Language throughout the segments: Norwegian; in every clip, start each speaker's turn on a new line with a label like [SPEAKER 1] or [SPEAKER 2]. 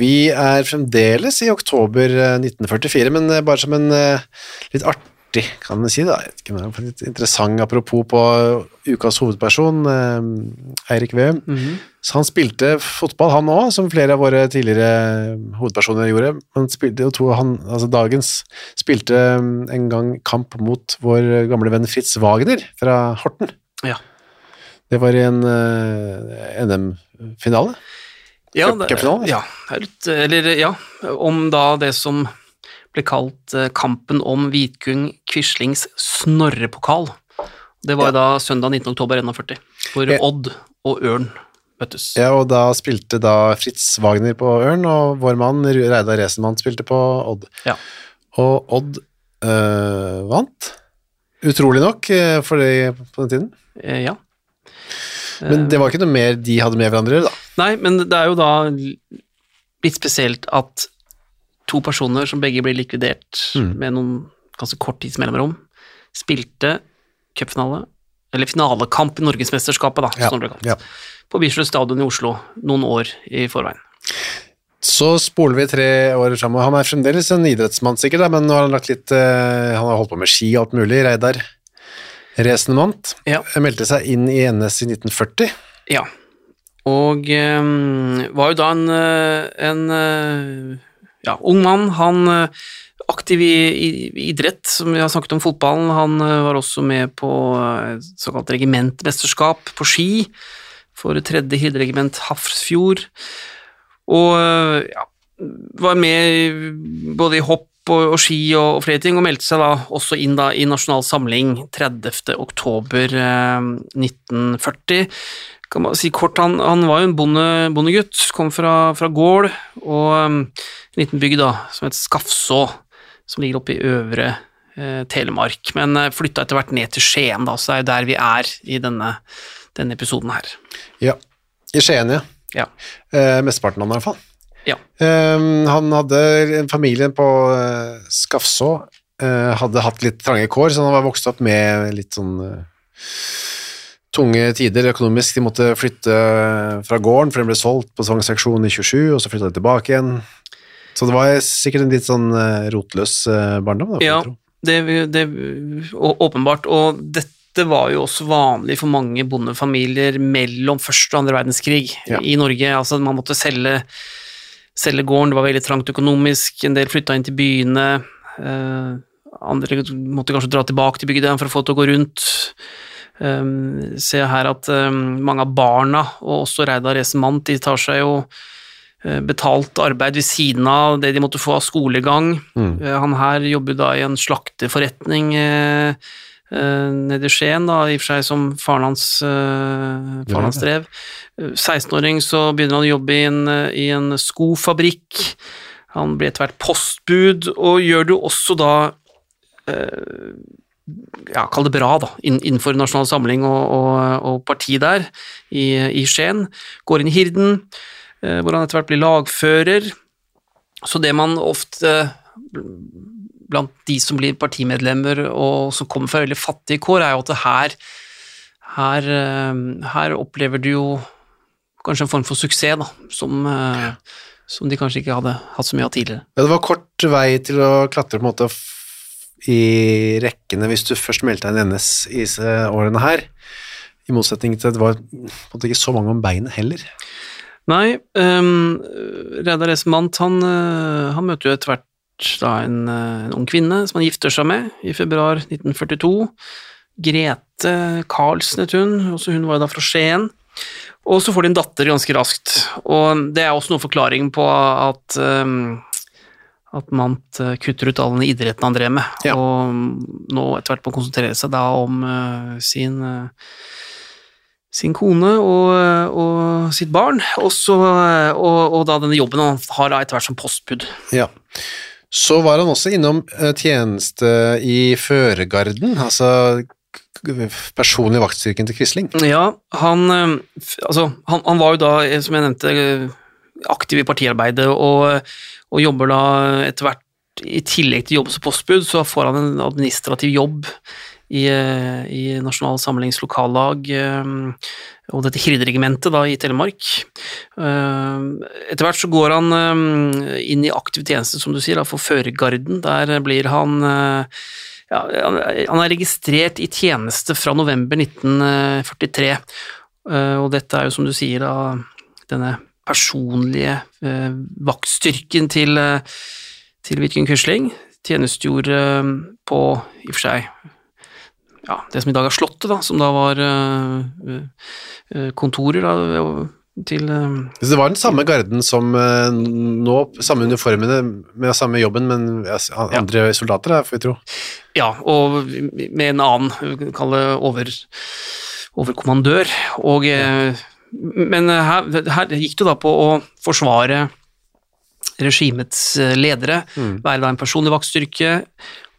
[SPEAKER 1] Vi er fremdeles i oktober eh, 1944, men eh, bare som en eh, litt artig, kan man si da, men litt interessant apropos på ukas hovedperson, eh, Eirik Veum. Så han spilte fotball han også, som flere av våre tidligere hovedpersoner gjorde. Han spilte jo to, han, altså dagens, spilte eh, en gang kamp mot vår gamle venn Fritz Wagner fra Horten.
[SPEAKER 2] Ja.
[SPEAKER 1] Det var i en uh, NM-finale.
[SPEAKER 2] Ja, det- ja, er eller ja, om da det som ble kalt eh, kampen om Vidkun Quislings Snorrepokal. Det var ja. da søndag 19. oktober 41, hvor. Odd og Ørn møttes.
[SPEAKER 1] Ja, og da spilte da Fritz Wagner på Ørn, og vår mann Reidar Resenmann spilte på Odd.
[SPEAKER 2] Ja.
[SPEAKER 1] Og Odd øh, vant, utrolig nok, øh, for det på den tiden.
[SPEAKER 2] Eh, ja.
[SPEAKER 1] Men det var ikke noe mer de hadde med hverandre da.
[SPEAKER 2] Nei, men det er jo da litt spesielt at to personer som begge blir likvidert
[SPEAKER 1] Mm.
[SPEAKER 2] med noen ganske kort tids mellomrom, spilte cupfinale, eller finalekamp i Norgesmesterskapet, da, ble kalt,
[SPEAKER 1] ja.
[SPEAKER 2] på Bislett stadion i Oslo noen år i forveien.
[SPEAKER 1] Så spoler vi tre år framover. Han er fremdeles en idrettsmann, sikkert, da, men nå har han lagt litt øh, Han har holdt på med ski og alt mulig. Reidar Resenmant
[SPEAKER 2] Ja.
[SPEAKER 1] meldte seg inn i NS i 1940.
[SPEAKER 2] Ja, og um, var jo da en, eh, en eh, ja, ung mann. Han eh, aktiv i, i, idrett, som vi har snakket om fotballen. Han eh, var også med på et såkalt regimentmesterskap på ski for tredje hilderegiment Hafrsfjord. Og eh, ja, var med både i hopp og, og ski og, og flere ting, og meldte seg da også inn da i Nasjonal Samling 30. oktober eh, 1940 kan man si kort, han, han var jo en bonde, bondegutt, kom fra, fra gård og um, en liten bygd da, som het Skafså, som ligger oppe i øvre eh, Telemark, men eh, flytta etter hvert ned til Skien, da, så det er jo der vi er i denne, denne episoden her.
[SPEAKER 1] Ja. I Skien, ja.
[SPEAKER 2] Ja.
[SPEAKER 1] Eh, mesteparten av den, i hvert fall.
[SPEAKER 2] Ja.
[SPEAKER 1] Um, han hadde en familie på uh, Skafså, uh, hadde hatt litt trange kår, så han var vokst opp med litt sånn uh, tunge tider økonomisk. De måtte flytte fra gården, for den ble solgt på tvangsseksjon i 27, og så flytta de tilbake igjen. Så det var sikkert en litt sånn rotløs barndom. Da,
[SPEAKER 2] Ja, det, det åpenbart, og dette var jo også vanlig for mange bondefamilier mellom første og andre verdenskrig
[SPEAKER 1] Ja.
[SPEAKER 2] i Norge. Altså, man måtte selge, selge gården, det var veldig trangt økonomisk, en del flytta inn til byene, eh, andre måtte kanskje dra tilbake til bygda for å få det til å gå rundt. Um, ser her at um, mange av barna, og også Reidar Resenmant, de tar seg jo uh, betalt arbeid ved siden av det de måtte få av skolegang. Eh, Han her jobber da i en slakterforretning eh, nede i Skien, da, i og for seg som faren hans, uh, faren hans drev. Eh, 16-åring så begynner han å jobbe i en, eh, i en skofabrikk. Han blir etter hvert postbud, og gjør det jo også da uh, ja, kall det bra, da, innenfor Nasjonal Samling og, og, og parti der i, i Skien. Går inn i Hirden, uh, hvor han etter hvert blir lagfører. Så det man ofte blant de som blir partimedlemmer og som kommer fra veldig fattige kår, er jo at her, her, eh, her opplever du jo kanskje en form for suksess, da, som, ja. som de kanskje ikke hadde hatt så mye av tidligere.
[SPEAKER 1] Ja, det var kort vei til å klatre på en måte i rekkene hvis du først meldte deg inn i NS i disse årene her. I motsetning til at det var på en måte ikke så mange om beinet heller.
[SPEAKER 2] Nei, um, Reidar Esmant han, eh, han møter jo etter hvert da en, eh, en ung kvinne som han gifter seg med i februar 1942. Grete Karlsen het hun, også hun var da fra Skien. Og så får de en datter ganske raskt, og det er også noen forklaring på at um, at Mant eh, kutter ut all den idretten han drev med,
[SPEAKER 1] Ja.
[SPEAKER 2] og nå etter hvert må konsentrere seg da om uh, sin uh, sin kone og, og sitt barn, og, så, og, og da denne jobben han har da etter hvert som postbud.
[SPEAKER 1] Ja. Så var han også innom eh, tjeneste i Føregarden, altså personlig vaktstyrken til Quisling.
[SPEAKER 2] Ja, han, eh, altså, han, han var jo da, eh, som jeg nevnte, aktiv i partiarbeidet, og, og jobber da etter hvert i tillegg til jobb som postbud, så får han en administrativ jobb i, eh, i Nasjonal Samlings eh, og dette Hirderegimentet i Telemark. Eh, Etter hvert så går han inn i aktiv tjeneste, som du sier, for Føregarden. Der blir han ja, han er registrert i tjeneste fra november 1943, eh, og dette er jo som du sier da denne personlige vaktstyrken til, til Vidkun Quisling. Tjenestegjorde på i og for seg ja, det som i dag er Slottet, da, som da var eh, eh, kontorer da, til eh,
[SPEAKER 1] Så det var den samme garden som nå, samme uniformene med samme jobben, men ja, andre soldater, da, får vi tro.
[SPEAKER 2] Ja, og med en annen, kall det over, overkommandør. Og, eh, Men her, her gikk det da på å forsvare regimets ledere, ledere, være da en personlig vaktstyrke,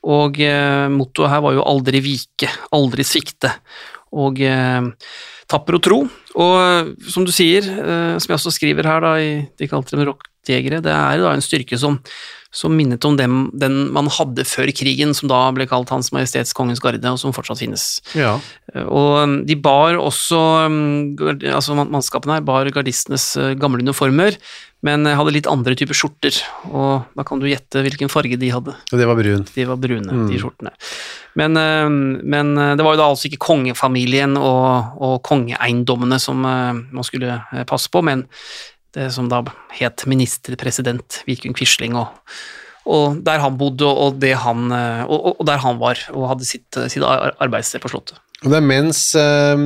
[SPEAKER 2] og eh, mottoet her var jo 'aldri vike, aldri svikte', og eh, tapper og tro. Og eh, som du sier, eh, som jeg også skriver her, da, i, de kalte dem rockjegere, det er da en styrke som, som minnet om dem, den man hadde før krigen, som da ble kalt Hans Majestets Kongens Garde, og som fortsatt finnes.
[SPEAKER 1] Ja.
[SPEAKER 2] Og um, de bar også um, altså Mannskapene her bar gardistenes uh, gamle uniformer, men uh, hadde litt andre typer skjorter, og da kan du gjette hvilken farge de hadde.
[SPEAKER 1] Og det var brun.
[SPEAKER 2] De var brune, de skjortene. Men, uh, men det var jo da altså ikke kongefamilien og, og kongeeiendommene som man skulle passe på, men det som da het ministerpresident Vidkun Quisling, og, og der han bodde, og, det han, uh, og, og- der han var, og hadde sitt, uh, sitt arbeidssted på Slottet.
[SPEAKER 1] Og det er mens eh,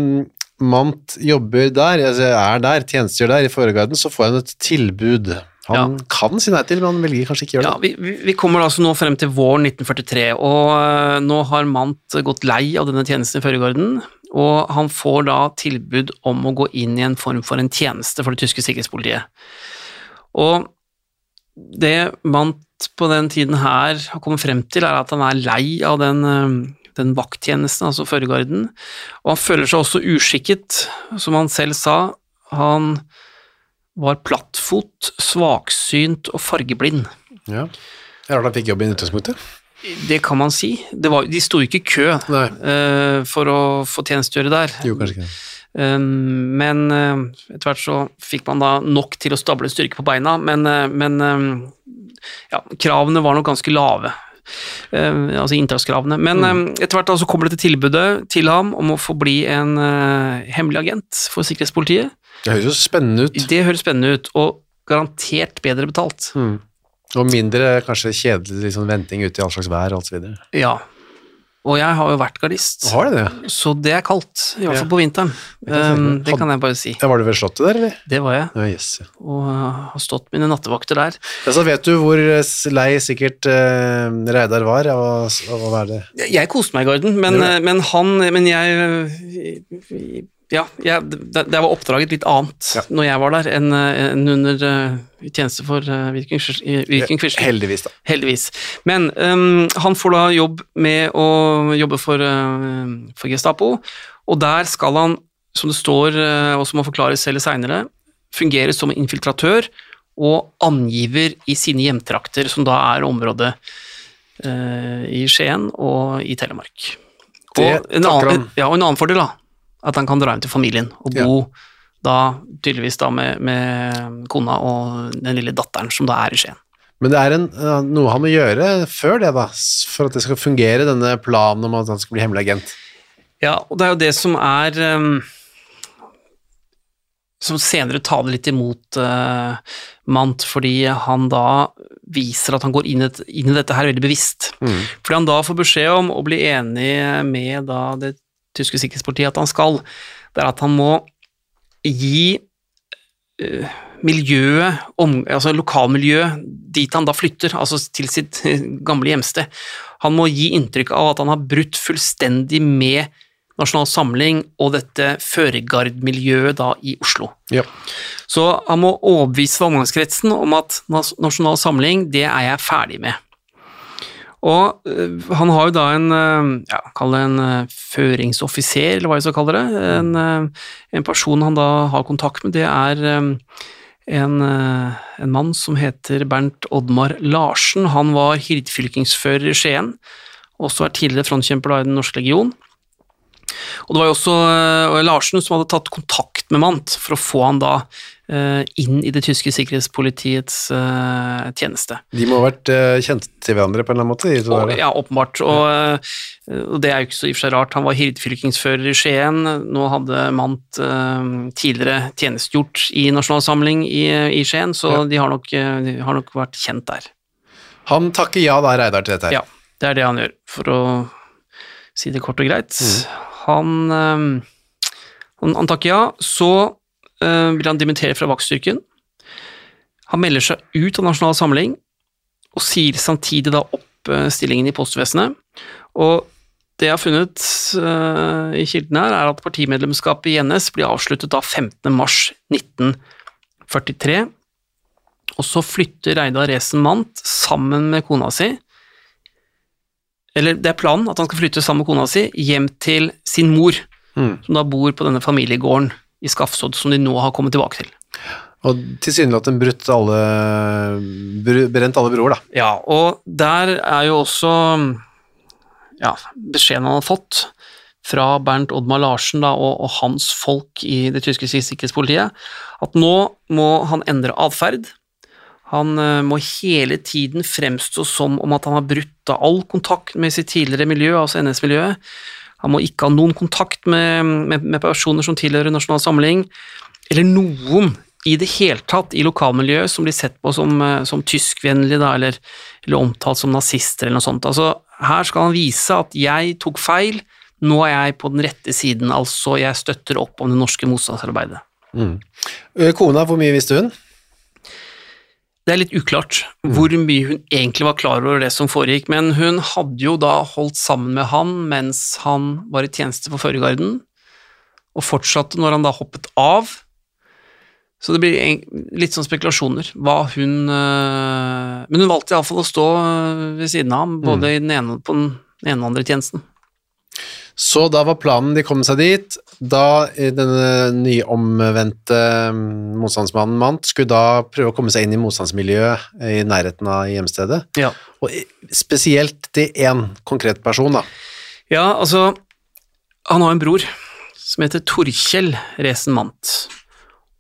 [SPEAKER 1] Mant jobber der, altså er der, tjenestegjør der i Føregarden, så får han et tilbud. Han kan si nei til, men han velger kanskje ikke gjøre det.
[SPEAKER 2] Ja, vi, vi kommer altså nå frem til våren 1943, og nå har Mant gått lei av denne tjenesten i Føregarden, og han får da tilbud om å gå inn i en form for en tjeneste for det tyske sikkerhetspolitiet. Og det Mant på den tiden her har kommet frem til, er at han er lei av den, øh, den vakttjenesten, altså Føregarden, og han føler seg også uskikket, som han selv sa. Han var plattfot, svaksynt og fargeblind.
[SPEAKER 1] Ja. Rart han fikk jobb i utgangspunktet.
[SPEAKER 2] Det kan man si. Det var, de sto ikke i kø eh, for å få tjenestegjøre der.
[SPEAKER 1] jo kanskje ikke.
[SPEAKER 2] Eh, men uh, etter hvert så fikk man da nok til å stable styrke på beina, men, men ja, kravene var nok ganske lave. Altså inntakskravene. Men eh, etter hvert da så kommer dette tilbudet til ham om å få bli en hemmelig agent for sikkerhetspolitiet.
[SPEAKER 1] Det høres jo spennende ut.
[SPEAKER 2] Det høres spennende ut, og garantert bedre betalt.
[SPEAKER 1] Mm. Og mindre kanskje kjedelig liksom, venting ute i all slags vær og alt så videre.
[SPEAKER 2] Ja. Og jeg har jo vært gardist.
[SPEAKER 1] Har det det?
[SPEAKER 2] Så det er kaldt, i hvert
[SPEAKER 1] Ja.
[SPEAKER 2] fall på vinteren.
[SPEAKER 1] kan jeg tenke
[SPEAKER 2] Um, det kan jeg bare si.
[SPEAKER 1] Ja, var du ved slottet der, eller?
[SPEAKER 2] Det var jeg,
[SPEAKER 1] Ja, yes. ja.
[SPEAKER 2] og uh, har stått mine nattevakter der.
[SPEAKER 1] Ja, så vet du hvor eh, lei sikkert eh, Reidar var av å, av å være det.
[SPEAKER 2] Jeg, koste meg i Garden, men,
[SPEAKER 1] Gjorde
[SPEAKER 2] uh, men han Men jeg uh, Ja, jeg, det, det var oppdraget litt annet
[SPEAKER 1] Ja.
[SPEAKER 2] når jeg var der, enn en under uh, tjeneste for uh, Viking Quisling.
[SPEAKER 1] Heldigvis, da.
[SPEAKER 2] Heldigvis. Men um, han får da jobb med å jobbe for, uh, for Gestapo, og der skal han, som det står, uh, og som han forklarer selv seinere, fungere som infiltratør og angiver i sine hjemtrakter, som da er området i Skien og i Telemark.
[SPEAKER 1] Det
[SPEAKER 2] og en, annen, ja, og en annen fordel, da, at han kan dra hjem til familien og bo da tydeligvis da med, med kona og den lille datteren som da er i Skien.
[SPEAKER 1] Men det er en, noe han må gjøre før det, da, for at det skal fungere, denne planen om at han skal bli hemmelig agent.
[SPEAKER 2] Ja, og det er jo det som er um, Som senere taler litt imot uh, Mant, fordi han da viser at han går inn, et, inn i dette her veldig bevisst. Fordi han da får beskjed om å bli enig med da det tyske sikkerhetspolitiet at han skal, det er at han må gi eh, miljøet, om, altså lokalmiljøet, dit han da flytter, altså til sitt gamle hjemsted. Han må gi inntrykk av at han har brutt fullstendig med Nasjonal Samling og dette føregardmiljøet da i Oslo.
[SPEAKER 1] Ja.
[SPEAKER 2] Så han må overbevise omgangskretsen om at Nasjonal Samling, det er jeg ferdig med. Og øh, han har jo da en, øh, ja, kall det en øh, føringsoffiser, eller hva jeg skal kalle det. En, en person han da har kontakt med, det er en, en mann som heter Bernt Oddmar Larsen. Han var hirdfylkingsfører i Skien, også er tidligere frontkjemper i Den norske legion. Og det var jo også øh, Larsen som hadde tatt kontakt med Mant for å få han da øh, inn i det tyske sikkerhetspolitiets øh, tjeneste.
[SPEAKER 1] De må ha vært eh, kjent til hverandre på en eller annen måte? De
[SPEAKER 2] Og, ja, åpenbart. Og, og det er jo ikke så i og for seg rart. Han var hirdfylkingsfører i Skien. Nå hadde Mant øh, tidligere tjenestegjort i Nasjonalsamling i, i Skien, så
[SPEAKER 1] Ja.
[SPEAKER 2] de, har nok, de har nok vært kjent der.
[SPEAKER 1] Han takker ja da, Reidar, til dette her.
[SPEAKER 2] Ja, det er det han gjør, for å si det kort og greit. Han, øh, han, han takker ja, så øh, vil han dimittere fra vaktstyrken. Han melder seg ut av Nasjonal Samling, og sier samtidig da opp øh, stillingen i postvesenet. Og det jeg har funnet øh, i kilden her, er at partimedlemskapet i NS blir avsluttet da 15. mars 1943. Og så flytter Reidar Resen Mant sammen med kona si eller det er planen at han skal flytte sammen med kona si hjem til sin mor,
[SPEAKER 1] Mm.
[SPEAKER 2] som da bor på denne familiegården i Skafsod, som de nå har kommet tilbake til.
[SPEAKER 1] Og tilsynelatende brutt alle br brent alle broer, da.
[SPEAKER 2] Ja, og der er jo også ja, beskjeden han har fått fra Bernt Oddmar Larsen da, og, og hans folk i det tyske sikkerhetspolitiet, at nå må han endre atferd. Han eh, må hele tiden fremstå som om at han har brutt av all kontakt med sitt tidligere miljø, altså NS-miljøet. Han må ikke ha noen kontakt med, med, med personer som tilhører Nasjonal Samling, eller noen i det hele tatt i lokalmiljøet som blir sett på som, eh, som tyskvennlige, eller, eller omtalt som nazister eller noe sånt. Altså, her skal han vise at jeg tok feil, nå er jeg på den rette siden, altså jeg støtter opp om det norske motstandsarbeidet.
[SPEAKER 1] Mm. Kona, hvor mye visste hun?
[SPEAKER 2] Det er litt uklart hvor mye hun egentlig var klar over det som foregikk, men hun hadde jo da holdt sammen med han mens han var i tjeneste for Førregarden, og fortsatte når han da hoppet av. Så det blir litt sånn spekulasjoner hva hun øh, Men hun valgte iallfall å stå øh, ved siden av ham, både i den ene, på den ene og andre tjenesten.
[SPEAKER 1] Så da var planen de kom seg dit. Da denne nyomvendte mm, motstandsmannen Mant skulle da prøve å komme seg inn i motstandsmiljøet i nærheten av hjemstedet.
[SPEAKER 2] Ja.
[SPEAKER 1] Og spesielt til én konkret person, da.
[SPEAKER 2] Ja, altså Han har en bror som heter Torkjell Resen Mant,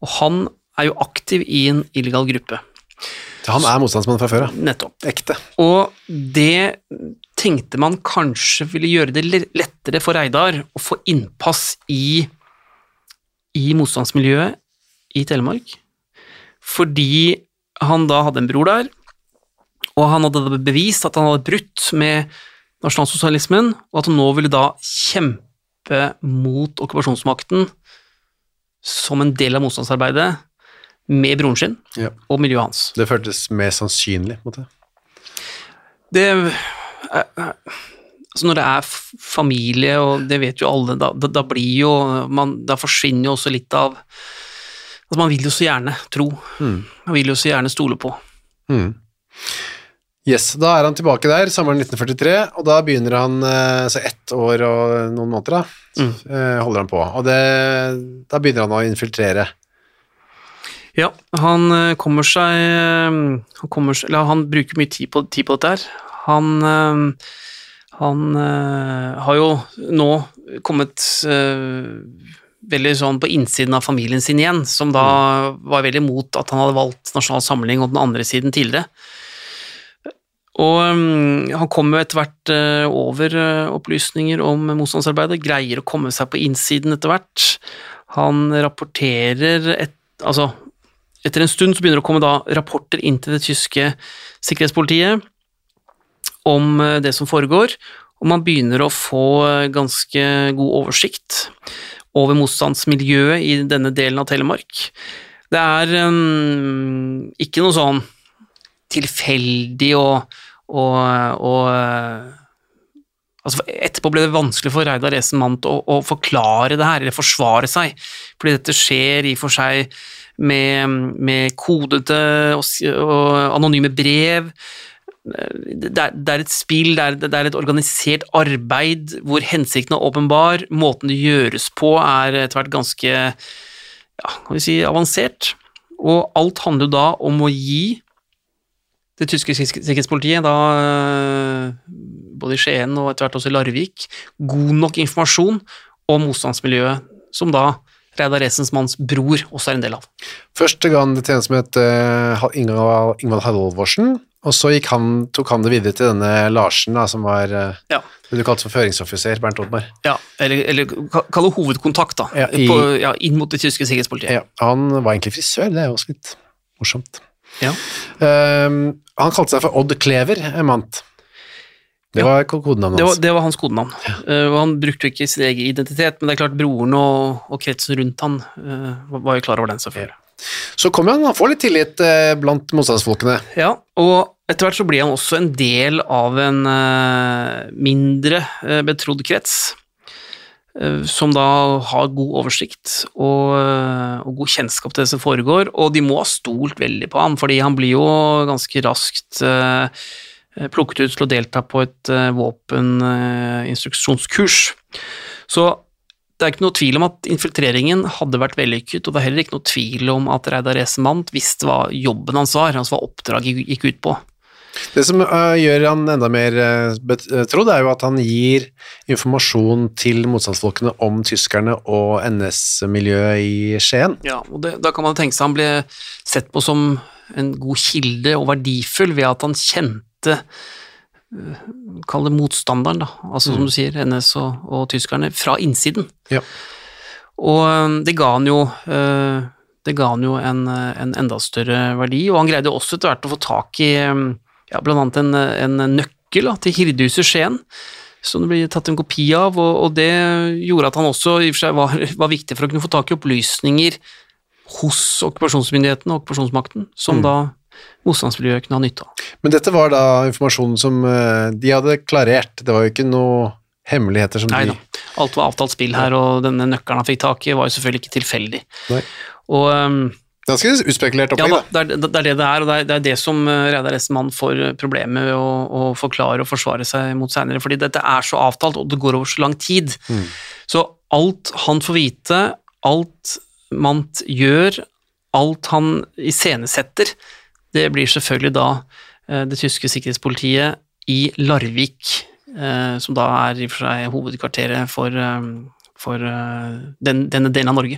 [SPEAKER 2] og han er jo aktiv i en illegal gruppe.
[SPEAKER 1] Han er motstandsmann fra før ja.
[SPEAKER 2] Nettopp.
[SPEAKER 1] Ekte.
[SPEAKER 2] Og det tenkte man kanskje ville gjøre det lettere for Reidar å få innpass i, i motstandsmiljøet i Telemark, fordi han da hadde en bror der, og han hadde bevist at han hadde brutt med nasjonalsosialismen, og at han nå ville da kjempe mot okkupasjonsmakten som en del av motstandsarbeidet med broren sin
[SPEAKER 1] Ja.
[SPEAKER 2] og miljøet hans.
[SPEAKER 1] Det føltes mer sannsynlig, på en måte.
[SPEAKER 2] Det altså Når det er familie, og det vet jo alle, da, da, blir jo man, Da forsvinner jo også litt av Altså, man vil jo så gjerne tro. Man vil jo så gjerne stole på.
[SPEAKER 1] Mm. Yes, da er han tilbake der, sommeren 1943, og da begynner han, eh, så ett år og noen måneder da, mm. holder han på. Og det, da begynner han å infiltrere.
[SPEAKER 2] Ja, han eh, kommer seg eh, Han, kommer, seg- eller han bruker mye tid på, tid på dette her. Han, eh, han eh, har jo nå kommet eh, veldig sånn på innsiden av familien sin igjen, som da var veldig imot at han hadde valgt Nasjonal Samling og den andre siden tidligere. Og mm, han kommer etter hvert over opplysninger om motstandsarbeidet, greier å komme seg på innsiden etter hvert. Han rapporterer et, Altså, etter en stund så begynner det å komme da rapporter inn til det tyske sikkerhetspolitiet om eh, det som foregår, og man begynner å få eh, ganske god oversikt over motstandsmiljøet i denne delen av Telemark. Det er um, ikke noe sånn tilfeldig og, og, og altså Etterpå ble det vanskelig for Reidar Esen Mandt å, å, forklare det her, eller forsvare seg, fordi dette skjer i og for seg med, med kodete og, og anonyme brev det er, et spill, det er, et organisert arbeid hvor hensikten er åpenbar, måten det gjøres på er etter hvert ganske ja, kan vi si, avansert, og alt handler da om å gi det tyske sikkerhetspolitiet, da, både i Skien og etter hvert også i Larvik, god nok informasjon om motstandsmiljøet, som da Reidar Resensmanns bror også er en del av.
[SPEAKER 1] Første gang det tjenes med et uh, Ingvald Halvorsen, og så han, tok han det videre til denne Larsen, da, som var uh,
[SPEAKER 2] ja.
[SPEAKER 1] det du kalte for føringsoffiser, Bernt Oddmar.
[SPEAKER 2] Ja, eller, eller kall det hovedkontakt, da, ja, i, på, ja, inn mot det tyske sikkerhetspolitiet.
[SPEAKER 1] Ja, Han var egentlig frisør, det er jo også litt morsomt.
[SPEAKER 2] Ja.
[SPEAKER 1] Um, han kalte seg for Odd Klever, Mant. Det var kodenavnet hans.
[SPEAKER 2] Det var, det var hans kodenavn. Uh, han brukte ikke sin egen identitet, men det er klart broren og, og kretsen rundt han uh, var jo klar over den, selvfølgelig.
[SPEAKER 1] Så kommer han, han får litt tillit uh, blant motstandsfolkene.
[SPEAKER 2] Ja, og etter hvert så blir han også en del av en mindre betrodd krets, som da har god oversikt og, og, god kjennskap til det som foregår, og de må ha stolt veldig på ham, fordi han blir jo ganske raskt Eh, plukket ut til å delta på et våpeninstruksjonskurs. Så det er ikke noe tvil om at infiltreringen hadde vært vellykket, og det er heller ikke noe tvil om at Reidar Esemant visste hva jobben hans var, altså hva oppdraget gikk ut på.
[SPEAKER 1] Det som uh, gjør han enda mer uh, betrodd, er jo at han gir informasjon til motstandsfolkene om tyskerne og NS-miljøet i Skien.
[SPEAKER 2] Ja, og det, da kan man tenke seg han ble sett på som en god kilde og verdifull ved at han kjente eh, Kall det motstanderen, da, altså mm. som du sier, NS og, og tyskerne, fra innsiden.
[SPEAKER 1] Ja.
[SPEAKER 2] Og eh, det ga han jo eh, det ga han jo en, en, enda større verdi, og han greide også etter hvert å få tak i ja, blant annet en, en nøkkel da, til Hirdehuset Skien, som det ble tatt en kopi av, og, og det gjorde at han også i og for seg var, var, viktig for å kunne få tak i opplysninger hos okkupasjonsmyndighetene og okkupasjonsmakten, som mm. da motstandsmiljøet kunne ha nytte av.
[SPEAKER 1] Men dette var da informasjonen som eh, de hadde klarert, det var jo ikke noe hemmeligheter som
[SPEAKER 2] Nei,
[SPEAKER 1] de.
[SPEAKER 2] Alt var avtalt spill her, og denne nøkkelen han fikk tak i, var jo selvfølgelig ikke tilfeldig.
[SPEAKER 1] Nei.
[SPEAKER 2] Og um,
[SPEAKER 1] Ganske uspekulert opplegg,
[SPEAKER 2] ja, da. Det er, det er det det er, og det er, det, er det som eh, Reidar Essemann får problemer med å, å, forklare og forsvare seg mot seinere, fordi dette er så avtalt, og det går over så lang tid.
[SPEAKER 1] Mm.
[SPEAKER 2] Så alt han får vite, alt Mant gjør, alt han iscenesetter, det blir selvfølgelig da eh, det tyske sikkerhetspolitiet i Larvik, eh, som da er i og for seg hovedkvarteret for, eh, for den, denne delen av Norge,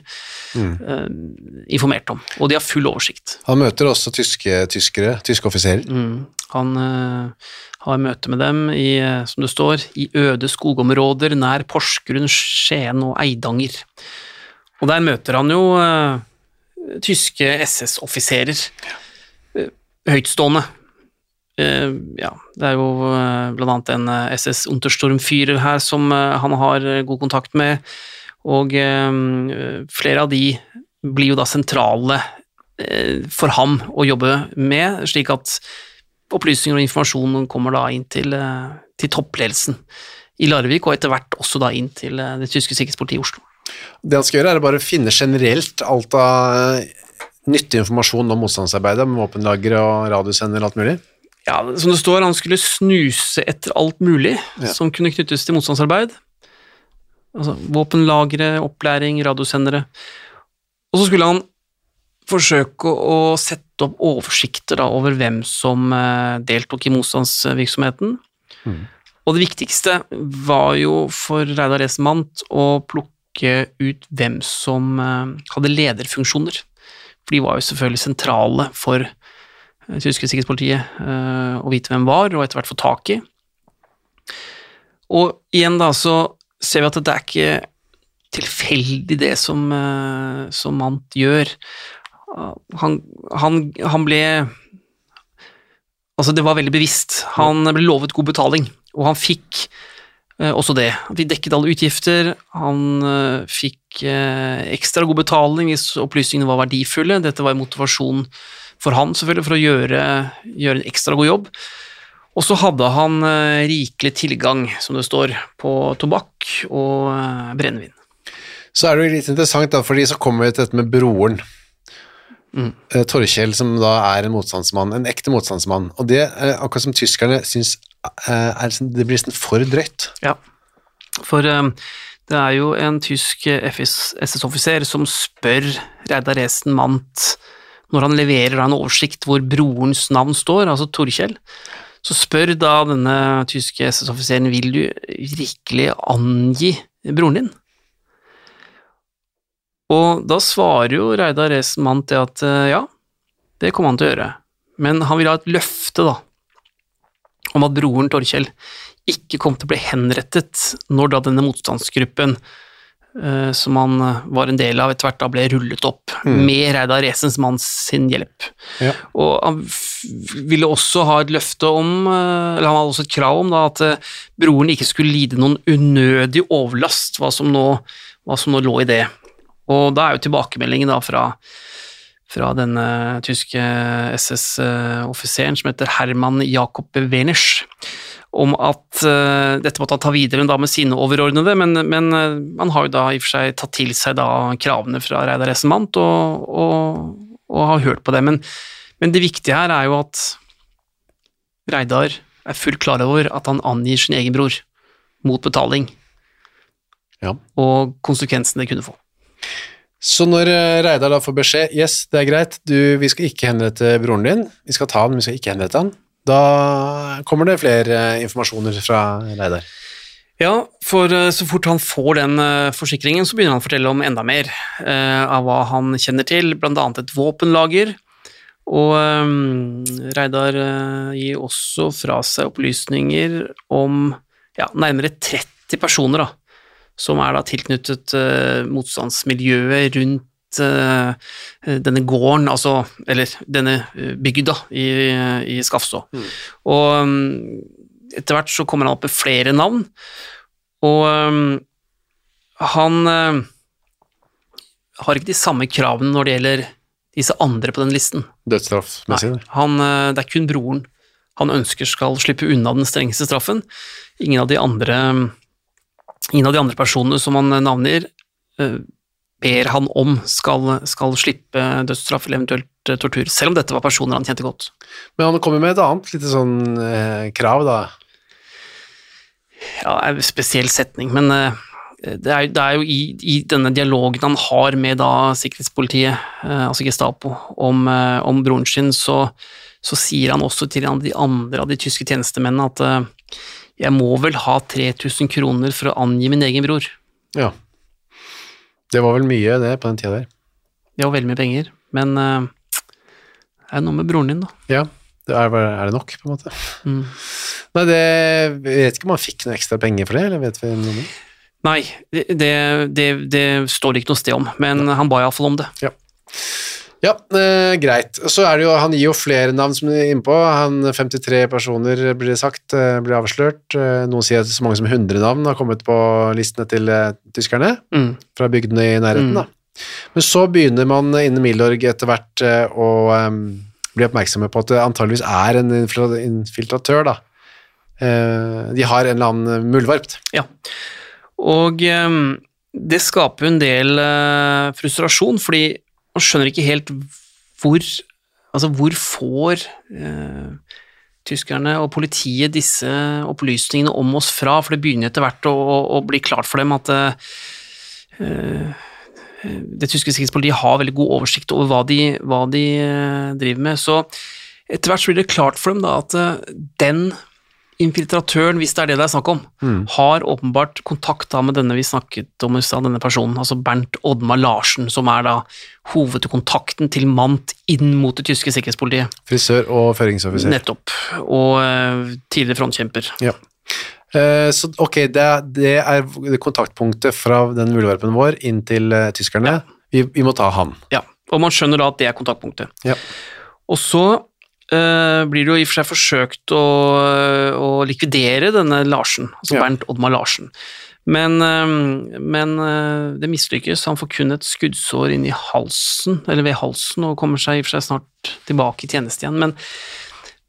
[SPEAKER 2] mm. informert om. Og de har full oversikt.
[SPEAKER 1] Han møter også tyske tyskere, tyske offiserer?
[SPEAKER 2] Mm. Han har møte med dem i, som det står, i øde skogområder nær Porsgrunn, Skien og Eidanger. Og der møter han jo uh, tyske SS-offiserer. Ja høytstående. Uh, ja, det er jo uh, annet en uh, eh, SS Untersturmfyrer her som han har god kontakt med, og flere av de blir jo da sentrale for ham å jobbe med, slik at opplysninger og informasjon kommer da inn til, til toppledelsen i Larvik, og etter hvert også da inn til det tyske sikkerhetspolitiet i Oslo.
[SPEAKER 1] Det han skal gjøre, er å bare finne generelt alt av nyttig informasjon om motstandsarbeidet, med våpenlagre og radiosender og alt mulig?
[SPEAKER 2] Ja, som det står, han skulle snuse etter alt mulig ja. som kunne knyttes til motstandsarbeid. Altså våpenlagre, opplæring, radiosendere. Og så skulle han forsøke å sette opp oversikter da, over hvem som eh, deltok i motstandsvirksomheten. Mm. Og det viktigste var jo for Reidar Esmant å plukke ut hvem som eh, hadde lederfunksjoner. For de var jo selvfølgelig sentrale for det tyske sikkerhetspolitiet eh, å vite hvem var, og etter hvert få tak i. Og igjen da så ser vi at det er ikke tilfeldig det som, eh, som Mant gjør. Han, han, han ble Altså, det var veldig bevisst. Han ble lovet god betaling, og han fikk eh, også det. Vi dekket alle utgifter, han eh, fikk eh, ekstra god betaling hvis opplysningene var verdifulle. Dette var en motivasjon for han selvfølgelig for å gjøre, gjøre en ekstra god jobb. Og så hadde han eh, rikelig tilgang, som det står, på tobakk og eh, brennevin.
[SPEAKER 1] Så er det jo litt interessant, da, fordi så kommer vi til dette med broren.
[SPEAKER 2] Mm.
[SPEAKER 1] Eh, Torkjell, som da er en motstandsmann, en ekte motstandsmann. Og det akkurat som tyskerne syns eh, er, sånn- det blir nesten for drøyt.
[SPEAKER 2] Ja, for eh, det er jo en tysk SS-offiser som spør Reidar Esen Mant når han leverer en oversikt hvor brorens navn står, altså Torkjell. Så spør da denne tyske SS-offiseren vil du virkelig angi broren din. Og da svarer jo Reidar Esen Mant det at eh, ja, det kommer han til å gjøre, men han vil ha et løfte, da, om at broren Torkjell ikke kom til å bli henrettet når da denne motstandsgruppen eh, som han eh, var en del av, etter hvert da ble rullet opp, med Reidar Esens mann sin hjelp.
[SPEAKER 1] Ja.
[SPEAKER 2] Og han ville også ha et løfte om, eh, eller han hadde også et krav om da, at broren ikke skulle lide noen unødig overlast, hva som nå, hva som nå lå i det. Og da er jo tilbakemeldingen da fra, fra denne tyske SS-offiseren som heter Herman Jakob Werners, om at uh, dette måtte han ta videre da med sine overordnede, men, men uh, han har jo da i og for seg tatt til seg da kravene fra Reidar Essenmant og, og, og har hørt på det. Men, men det viktige her er jo at Reidar er fullt klar over at han angir sin egen bror mot betaling,
[SPEAKER 1] Ja.
[SPEAKER 2] og konsekvensen det kunne få.
[SPEAKER 1] Så når eh, Reidar da får beskjed yes, det er greit, du, vi skal ikke henrette broren din, vi skal ta han, men vi skal ikke henrette han, da kommer det flere eh, informasjoner fra Reidar.
[SPEAKER 2] Ja, for eh, så fort han får den forsikringen, så begynner han å fortelle om enda mer eh, av hva han kjenner til, annet et våpenlager. Og eh, Reidar eh, gir også fra seg opplysninger om ja, nærmere 30 personer da, som er da tilknyttet eh, motstandsmiljøet rundt eh, denne gården, altså, eller denne eh, bygda i, i Skafså. Og mm, etter hvert så kommer han opp med flere navn, og øhm, han har ikke de samme kravene når det gjelder disse andre på den listen.
[SPEAKER 1] Dødsstraffmessig.
[SPEAKER 2] Han, øh, det er kun broren han ønsker skal slippe unna den strengeste straffen. Ingen av de andre, ingen av de andre personene som han navngir, øh, ber han om skal, skal slippe dødsstraff eller eventuelt øh, tortur, selv om dette var personer han kjente godt.
[SPEAKER 1] Men han kommer med et annet lite sånn eh, krav, da.
[SPEAKER 2] ja, en spesiell setning, men eh, det er, det er jo i, i denne dialogen han har med da sikkerhetspolitiet, eh, altså Gestapo, om, eh, om broren sin, så, så sier han også til de andre av de tyske tjenestemennene at eh, jeg må vel ha 3000 kroner for å angi min egen bror.
[SPEAKER 1] Ja. Det var vel mye, det, på den tida der.
[SPEAKER 2] Det var veldig mye penger, men uh, det er noe med broren din, da.
[SPEAKER 1] Ja, det er, er det nok, på en måte.
[SPEAKER 2] Mm.
[SPEAKER 1] Nei, det jeg vet ikke om han fikk noe ekstra penger for det, eller vet vi noe om det?
[SPEAKER 2] Nei, det, det, det, står det ikke noe sted om, men han ba iallfall om det.
[SPEAKER 1] Ja, eh, greit. Så er det jo, han gir jo flere navn som er innpå. Han 53 personer blir det sagt, eh, blir avslørt. Eh, Noen sier at så mange som 100 navn har kommet på listene til eh, tyskerne
[SPEAKER 2] Mm.
[SPEAKER 1] fra bygdene i nærheten.
[SPEAKER 2] Mm.
[SPEAKER 1] da. Men så begynner man innen Milorg etter hvert å um, bli oppmerksomme på at det antageligvis er en infiltratør. da. Eh, De har en eller annen muldvarp.
[SPEAKER 2] Ja, og um, det skaper jo en del uh, frustrasjon, fordi man skjønner ikke helt hvor Altså, hvor får eh, tyskerne og politiet disse opplysningene om oss fra? For det begynner etter hvert å, å, å bli klart for dem at eh, det tyske sikkerhetspolitiet har veldig god oversikt over hva de, hva de eh, driver med. Så etter hvert så blir det klart for dem da at eh, den infiltratøren, hvis det er det det er snakk om, har åpenbart kontakt da med denne vi snakket om i stad, denne personen, altså Bernt Oddmar Larsen, som er da hovedkontakten til Mant inn mot det tyske sikkerhetspolitiet.
[SPEAKER 1] Frisør og føringsoffiser.
[SPEAKER 2] Nettopp. Og eh, tidligere frontkjemper.
[SPEAKER 1] Ja. Eh, så ok, det, det er kontaktpunktet fra den muldvarpen vår inn til eh, tyskerne. Vi, vi må ta han.
[SPEAKER 2] Ja. Og man skjønner da at det er kontaktpunktet.
[SPEAKER 1] Ja.
[SPEAKER 2] Og så blir det jo i og for seg forsøkt å, å likvidere denne Larsen, altså
[SPEAKER 1] Ja.
[SPEAKER 2] Bernt Oddmar Larsen. Men, eh, men eh, det mislykkes. Han får kun et skuddsår inn i halsen, eller ved halsen, og kommer seg i og for seg snart tilbake i tjeneste igjen. Men,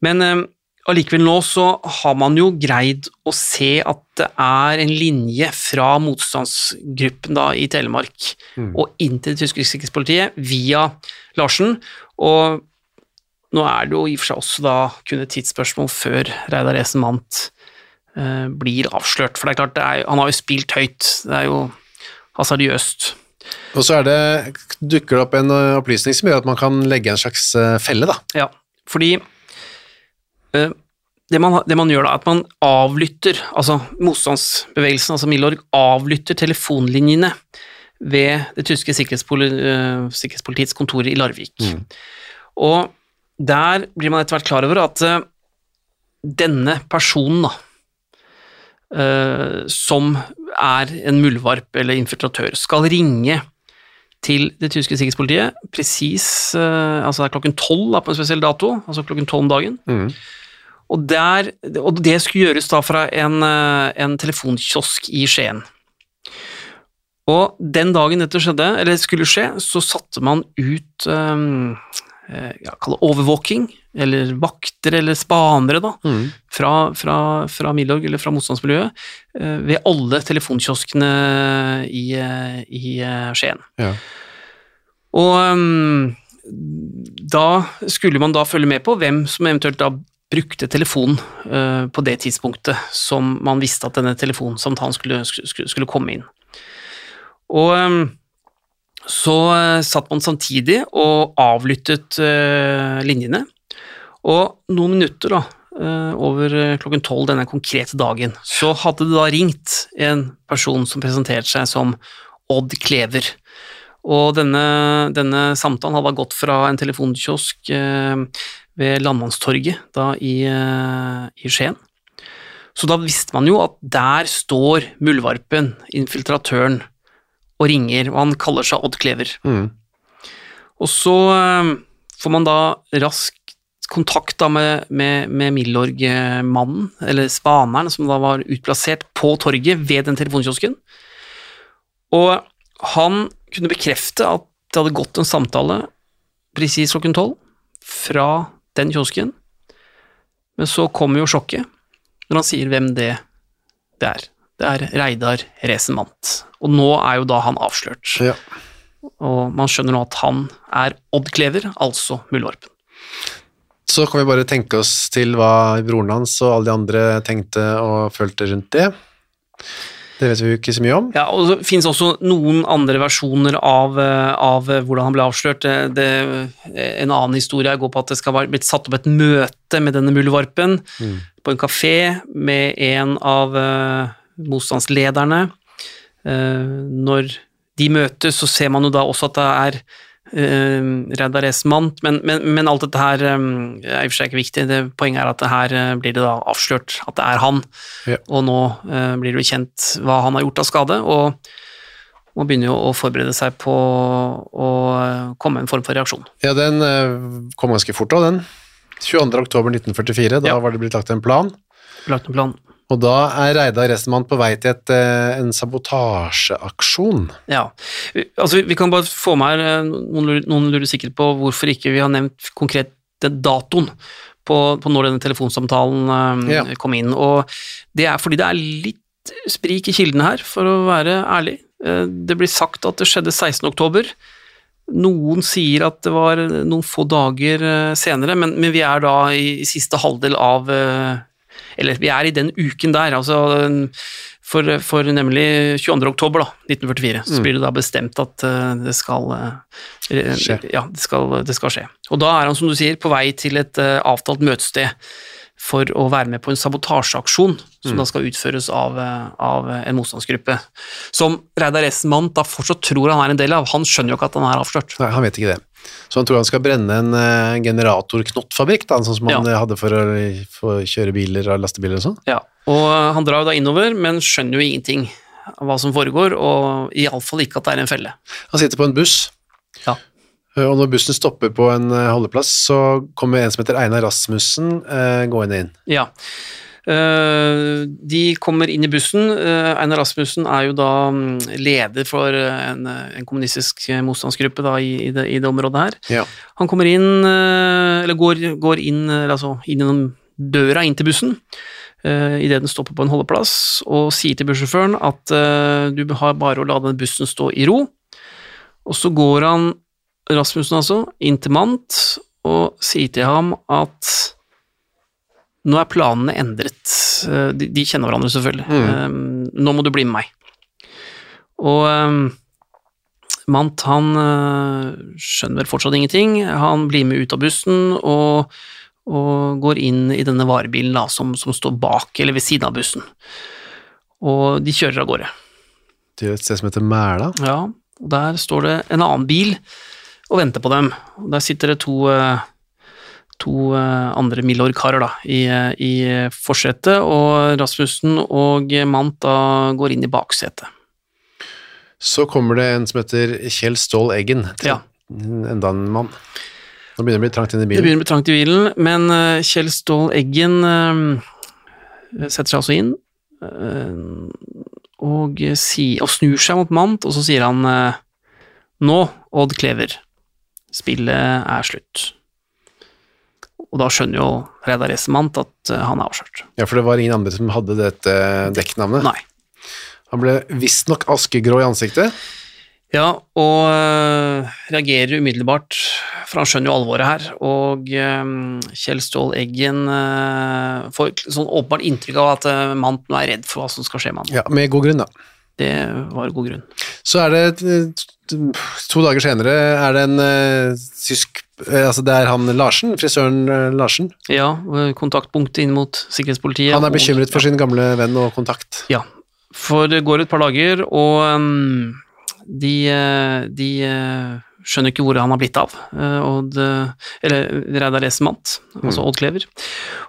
[SPEAKER 2] men eh, allikevel nå så har man jo greid å se at det er en linje fra motstandsgruppen da i Telemark og inn til det tyske sikkerhetspolitiet via Larsen. Og nå er det jo i og for seg også da kun et tidsspørsmål før Reidar Esen Mandt eh, blir avslørt. For det er klart, det er, han har jo spilt høyt. Det er jo hasardiøst.
[SPEAKER 1] Og så er det, dukker det opp en eh, opplysning som gjør at man kan legge en slags eh, felle, da.
[SPEAKER 2] Ja, fordi eh, det, man, det man gjør da, er at man avlytter, altså motstandsbevegelsen, altså Milorg, avlytter telefonlinjene ved det tyske sikkerhetspolitiets kontor i Larvik. Og der blir man etter hvert klar over at eh, denne personen, da, eh, som er en muldvarp eller infiltratør, skal ringe til det tyske sikkerhetspolitiet presis eh, altså det er klokken tolv på en spesiell dato, altså klokken tolv om dagen. Og, der, og det skulle gjøres da fra en, en telefonkiosk i Skien. Og den dagen dette skjedde, eller skulle skje, så satte man ut um, ja, Kall det overvåking, eller vakter eller spanere, da, fra, fra, fra Milorg eller fra motstandsmiljøet, eh, ved alle telefonkioskene i, eh, i eh, Skien.
[SPEAKER 1] Ja.
[SPEAKER 2] Og um, da skulle man da følge med på hvem som eventuelt da brukte telefonen uh, på det tidspunktet som man visste at denne telefonsamtalen skulle, skulle, skulle komme inn. Og um, så eh, satt man samtidig og avlyttet eh, linjene, og noen minutter da, eh, over klokken tolv denne konkrete dagen, så hadde det da ringt en person som presenterte seg som Odd Klever. Og denne, denne samtalen hadde gått fra en telefonkiosk ved Landmannstorget da i, i Skien. Så da visste man jo at der står muldvarpen, infiltratøren, og ringer, og han kaller seg Odd Klever. Og så eh, får man da raskt kontakt da med, med, med Milorg-mannen, eller spaneren, som da var utplassert på torget ved den telefonkiosken. Og han kunne bekrefte at det hadde gått en samtale presis klokken tolv fra den kiosken, men så kommer jo sjokket når han sier hvem det, det er. Det er Reidar Resenmant. Og nå er jo da han avslørt.
[SPEAKER 1] Ja.
[SPEAKER 2] Og man skjønner nå at han er Odd Klever, altså Muldvarpen.
[SPEAKER 1] Så kan vi bare tenke oss til hva broren hans og alle de andre tenkte og følte rundt det. Det vet vi jo ikke så mye om.
[SPEAKER 2] Ja, og det finnes også noen andre versjoner av, eh, av hvordan han ble avslørt. Det, det, en annen historie går på at det skal ha blitt satt opp et møte med denne muldvarpen på en kafé med en av eh, motstandslederne. Eh, når de møtes, så ser man jo da også at det er uh, Reidar Esmant, men, men, men alt dette her eh, er i og for seg ikke viktig. Det, poenget er at det her eh, blir det da avslørt at det er han,
[SPEAKER 1] Ja.
[SPEAKER 2] og nå eh, blir det kjent hva han har gjort av skade, og man begynner jo å forberede seg på å komme med en form for reaksjon.
[SPEAKER 1] Ja, den kom ganske fort da, den. 22. oktober 1944, da
[SPEAKER 2] Ja.
[SPEAKER 1] var det blitt lagt en plan.
[SPEAKER 2] Lagt en plan.
[SPEAKER 1] Og da er Reidar Restemann på vei til et, eh, en sabotasjeaksjon.
[SPEAKER 2] Ja, altså vi kan bare få med her, eh, noen lurer, noen lurer sikkert på hvorfor ikke vi har nevnt konkret den datoen på, på når denne telefonsamtalen eh,
[SPEAKER 1] Ja.
[SPEAKER 2] kom inn, og det er fordi det er litt sprik i kildene her, for å være ærlig. Det blir sagt at det skjedde 16. oktober. Noen sier at det var noen få dager senere, men, men vi er da i, i siste halvdel av Eller vi er i den uken der, altså for, for nemlig 22. oktober da, 1944, så blir det da bestemt at eh, det skal eh. Ja, det skal, det skal skje. Og da er han, som du sier, på vei til et eh, avtalt møtested for å være med på en sabotasjeaksjon som
[SPEAKER 1] Mm.
[SPEAKER 2] da skal utføres av, av en motstandsgruppe. Som Reidar Essenmann da fortsatt tror han er en del av. Han skjønner jo ikke at han er avslørt.
[SPEAKER 1] Nei, han vet ikke det. Så han tror han skal brenne en uh, generatorknottfabrikk, da, sånn som han
[SPEAKER 2] Ja.
[SPEAKER 1] eh, hadde for å for å kjøre biler og lastebiler og sånn.
[SPEAKER 2] Ja. Og eh, han drar jo da innover, men skjønner jo ingenting av hva som foregår, og iallfall ikke at det er en felle.
[SPEAKER 1] Han sitter på en buss,
[SPEAKER 2] Ja.
[SPEAKER 1] og når bussen stopper på en holdeplass, så kommer en som heter Einar Rasmussen gående inn.
[SPEAKER 2] Ja. Eh, de kommer inn i bussen. Eh, Einar Rasmussen er jo da mm, leder for eh, en, en kommunistisk motstandsgruppe da, i, i, det, i det området her.
[SPEAKER 1] Ja.
[SPEAKER 2] Han kommer inn, eller går, går inn, altså inn gjennom døra inn til bussen, idet den stopper på en holdeplass, og sier til bussjåføren at du har bare å la den bussen stå i ro. Og så går han, Rasmussen altså, inn til Mant og sier til ham at nå er planene endret. Eh, De, de kjenner hverandre selvfølgelig. Eh, Nå må du bli med meg. Og eh, Mant han uh, skjønner vel fortsatt ingenting. Han blir med ut av bussen og, og går inn i denne varebilen da, som, som står bak eller ved siden av bussen. Og de kjører av gårde.
[SPEAKER 1] Til et sted som heter Mæla.
[SPEAKER 2] Ja, og der står det en annen bil og venter på dem. Og der sitter det to, eh, to eh, andre Milorg-karer da, i, eh, i forsetet, og Rasmussen og Mant da går inn i baksetet.
[SPEAKER 1] Så kommer det en som heter Kjell Ståhl Eggen.
[SPEAKER 2] Ja.
[SPEAKER 1] Enda en mann. Nå begynner det å bli trangt inn i
[SPEAKER 2] Det
[SPEAKER 1] bilen.
[SPEAKER 2] begynner å bli trangt i bilen, men eh, Kjell Ståhl Eggen eh, setter seg altså inn eh, og, snur seg mot Mant, og så sier han eh, Nå, Odd Klever, spillet er slutt. Og da skjønner jo Reidar Essemant at eh, han er avslørt.
[SPEAKER 1] Ja, for det var ingen andre som hadde dette dekknavnet.
[SPEAKER 2] Nei.
[SPEAKER 1] Han ble visstnok askegrå i ansiktet.
[SPEAKER 2] Ja, og øh, reagerer umiddelbart, for han skjønner jo alvoret her. Og øh, Kjell Ståhl Eggen øh, får sånn åpenbart inntrykk av at øh, nå er redd for hva som skal skje med han.
[SPEAKER 1] Ja, med god grunn, da.
[SPEAKER 2] Det var god grunn.
[SPEAKER 1] Så er det eh, to dager senere er det en eh, tysk eh, Altså det er han Larsen, frisøren Larsen.
[SPEAKER 2] Ja, kontaktpunkt inn mot sikkerhetspolitiet.
[SPEAKER 1] Han er bekymret for sin gamle venn og kontakt.
[SPEAKER 2] Ja, for det går et par dager, og øhm, de, de skjønner ikke hvor han har blitt av. Odd, eller Reidar Esmant, altså Odd Klever.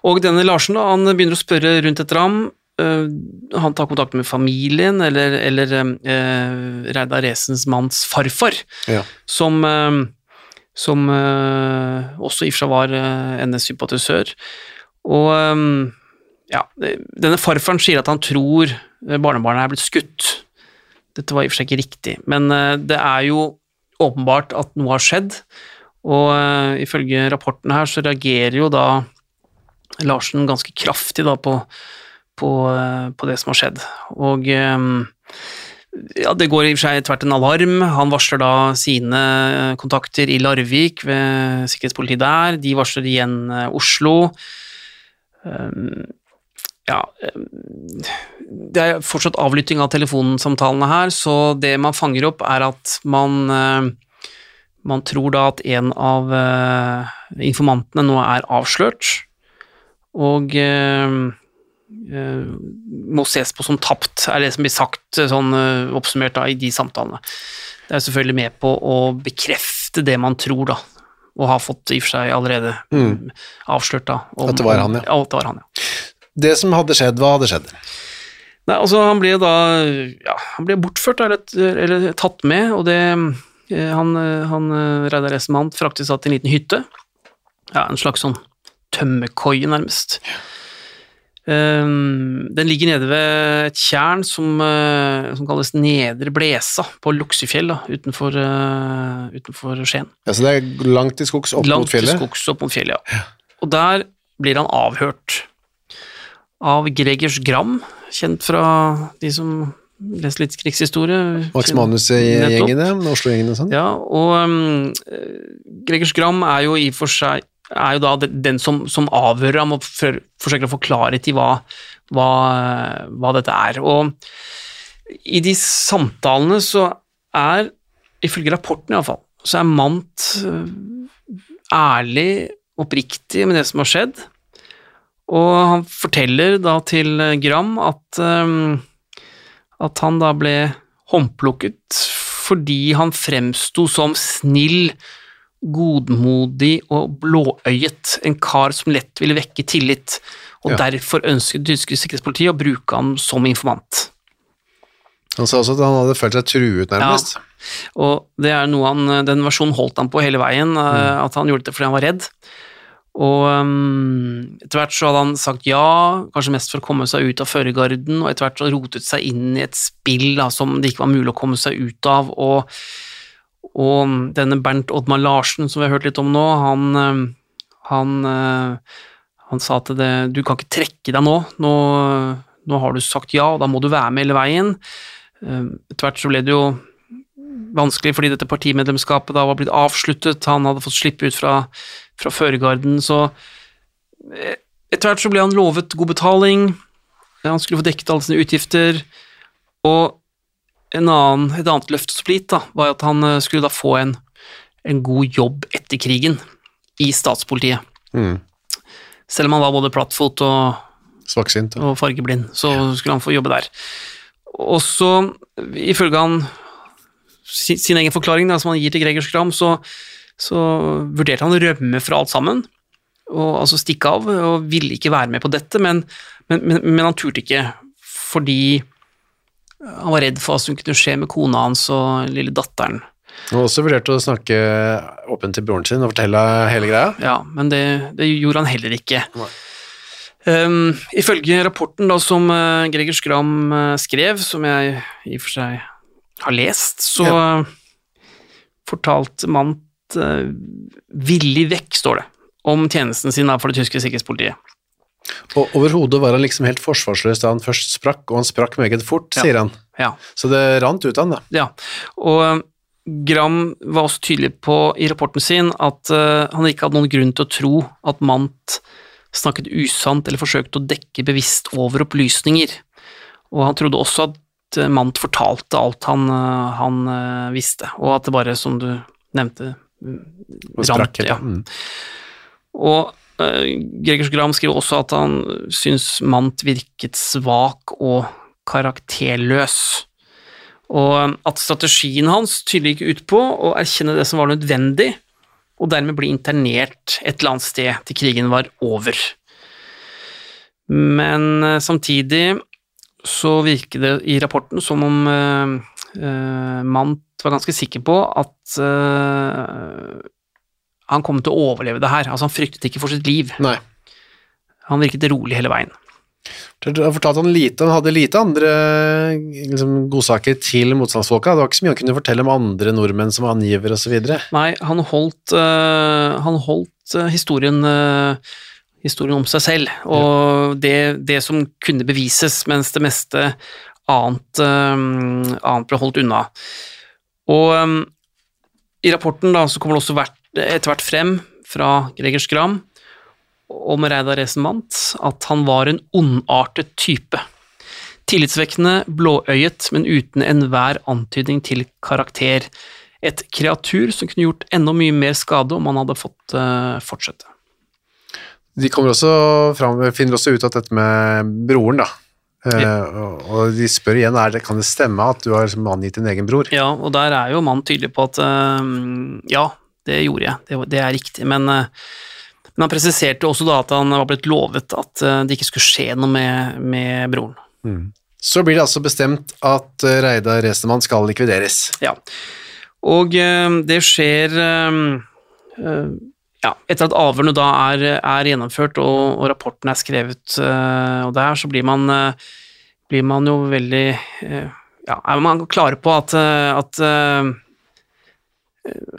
[SPEAKER 2] Og denne Larsen da, han begynner å spørre rundt etter ham. Øh, han tar kontakt med familien, eller, eller øh, Reidar Resens manns farfar,
[SPEAKER 1] Ja.
[SPEAKER 2] som, øh, som øh, også i og for seg var NS-sympatisør. Og ja, denne farfaren sier at han tror eh, barnebarnet er blitt skutt. Dette var i og for seg ikke riktig, men eh, det er jo åpenbart at noe har skjedd, og uh, ifølge rapporten her så reagerer jo da Larsen ganske kraftig da på, på, på det som har skjedd. Og eh, ja, det går i og for seg tvert en alarm. Han varsler da sine kontakter i Larvik ved sikkerhetspolitiet der. De varsler igjen eh, Oslo. Um, ja um, Det er fortsatt avlytting av telefonsamtalene her, så det man fanger opp, er at man eh, man tror da at en av eh, informantene nå er avslørt, og må ses på som tapt, er det som blir sagt eh, sånn eh, oppsummert da i de samtalene. Det er selvfølgelig med på å bekrefte det man tror, da, og har fått i og for seg allerede
[SPEAKER 1] Mm.
[SPEAKER 2] avslørt, da. om-
[SPEAKER 1] At det var han, ja.
[SPEAKER 2] At det var han, ja.
[SPEAKER 1] Det som hadde skjedd, hva hadde skjedd?
[SPEAKER 2] Nei, altså han ble da ja, han ble bortført eller, eller tatt med, og det eh, Han, eh, han eh, Reidar Essemant fraktes da til en liten hytte. Ja, en slags sånn tømmerkoie, nærmest. Um, den ligger nede ved et tjern som, eh, som kalles Nedre Blesa, på Luksefjell, da, utenfor, eh, utenfor Skien.
[SPEAKER 1] Ja, så det er langt til skogs opp
[SPEAKER 2] Langt
[SPEAKER 1] mot fjellet?
[SPEAKER 2] Langt til skogs opp mot fjellet, ja. Og der blir han avhørt av Gregers Gram, kjent fra de som leser litt krigshistorie.
[SPEAKER 1] Max Manus-gjengene, Oslo-gjengene og sånn?
[SPEAKER 2] Ja, og um, Gregers Gram er jo i og for seg er jo da den- som, som avhører ham og for, forsøker å få klarhet i hva, hva, hva dette er. Og i de samtalene så er, ifølge rapporten iallfall, så er Mant øh, ærlig, oppriktig med det som har skjedd, Og han forteller da til Gram at, um, at han da ble håndplukket fordi han fremsto som snill, godmodig og blåøyet, en kar som lett ville vekke tillit, og
[SPEAKER 1] Ja.
[SPEAKER 2] derfor ønsket det tyske sikkerhetspolitiet å bruke ham som informant.
[SPEAKER 1] Han sa også at han hadde følt seg truet, nærmest.
[SPEAKER 2] Og det er noe han, den versjonen holdt han på hele veien, mm. at han gjorde det fordi han var redd. Og um, etter hvert så hadde han sagt ja, kanskje mest for å komme seg ut av førergarden, og etter hvert så rotet seg inn i et spill da, som det ikke var mulig å komme seg ut av. Og, og denne Bernt Oddmar Larsen som vi har hørt litt om nå, han, um, han, uh, han sa til det, du kan ikke trekke deg nå. nå, nå har du sagt ja, og da må du være med hele veien. Um, Etter hvert så ble det jo vanskelig fordi dette partimedlemskapet da var blitt avsluttet, han hadde fått slippe ut fra, fra førergarden, så eh, etter hvert så ble han lovet god betaling, han skulle få dekket alle sine utgifter, og annen, et annet løft splitt da, var at han eh, skulle da få en, en god jobb etter krigen i statspolitiet.
[SPEAKER 1] Mm.
[SPEAKER 2] Selv om han var både plattfot og
[SPEAKER 1] Svaksynt.
[SPEAKER 2] og fargeblind, så skulle han få jobbe der. Og så, ifølge han sin, sin egen forklaring da, som han gir til Gregers Kram, så, så vurderte han å rømme fra alt sammen, og altså stikke av, og ville ikke være med på dette, men, men, men, men han turte ikke fordi han var redd for hva som kunne skje med kona hans og lille datteren.
[SPEAKER 1] Han har også vurdert å snakke åpent til broren sin og fortelle hele greia.
[SPEAKER 2] Ja, men det, det gjorde han heller ikke. Um, ifølge rapporten da, som uh, Greger Skram uh, skrev, som jeg i og for seg har lest, så fortalte Mant uh, villig vekk, står det, om tjenesten sin for det tyske sikkerhetspolitiet.
[SPEAKER 1] Og overhodet var han liksom helt forsvarsløs da han først sprakk, og han sprakk meget fort,
[SPEAKER 2] Ja.
[SPEAKER 1] sier han.
[SPEAKER 2] Ja,
[SPEAKER 1] Så det rant ut av han, da.
[SPEAKER 2] ja. Og um, Gram var også tydelig på i rapporten sin at uh, han ikke hadde noen grunn til å tro at Mant snakket usant eller forsøkte å dekke bevisst over opplysninger. Og han trodde også at eh, Mant fortalte alt han, eh, han uh, visste, og at det bare, som du nevnte, rant.
[SPEAKER 1] Og sprakk
[SPEAKER 2] ja.
[SPEAKER 1] Mm.
[SPEAKER 2] Og uh, Gregers Gram skriver også at han syns Mant virket svak og karakterløs, og eh, at strategien hans tydelig gikk ut på å erkjenne det som var nødvendig, og dermed bli internert et eller annet sted til krigen var over. Men eh, samtidig så virker det i rapporten som om uh, Mant var ganske sikker på at eh, han kom til å overleve det her. Altså, han fryktet ikke for sitt liv.
[SPEAKER 1] Nei.
[SPEAKER 2] Han virket rolig hele veien.
[SPEAKER 1] Du har fortalt han lite, han hadde lite andre liksom, godsaker til motstandsfolka. Det var ikke så mye han kunne fortelle om andre nordmenn som angiver osv.
[SPEAKER 2] Nei, han holdt, øh, han holdt øh, historien, øh, historien om seg selv, og det, det som kunne bevises, mens det meste annet, annet ble holdt unna. Og øhm, i rapporten da, så kommer det også hvert, etter hvert frem fra Gregers Gram om Reidar Esenmant at han var en ondartet type. Tillitsvekkende, blåøyet, men uten enhver antydning til karakter. Et kreatur som kunne gjort enda mye mer skade om han hadde fått uh, fortsette.
[SPEAKER 1] De kommer også fram, finner også ut at dette med broren, da. ja. og, og de spør igjen er det, kan det stemme at du har angitt din egen bror.
[SPEAKER 2] Ja, og der er jo mannen tydelig på at uh, ja, det gjorde jeg, det, det er riktig, men, uh, men han presiserte også da at han var blitt lovet at uh, det ikke skulle skje noe med, med broren.
[SPEAKER 1] Så blir det altså bestemt at eh, Reidar Resemann skal likvideres.
[SPEAKER 2] Ja, og eh, det skjer eh, eh, ja, etter at avhørene da er, er gjennomført og, og rapporten er skrevet, eh, og der så blir man, eh, blir man jo veldig eh, ja, er man klare på at, eh, at eh,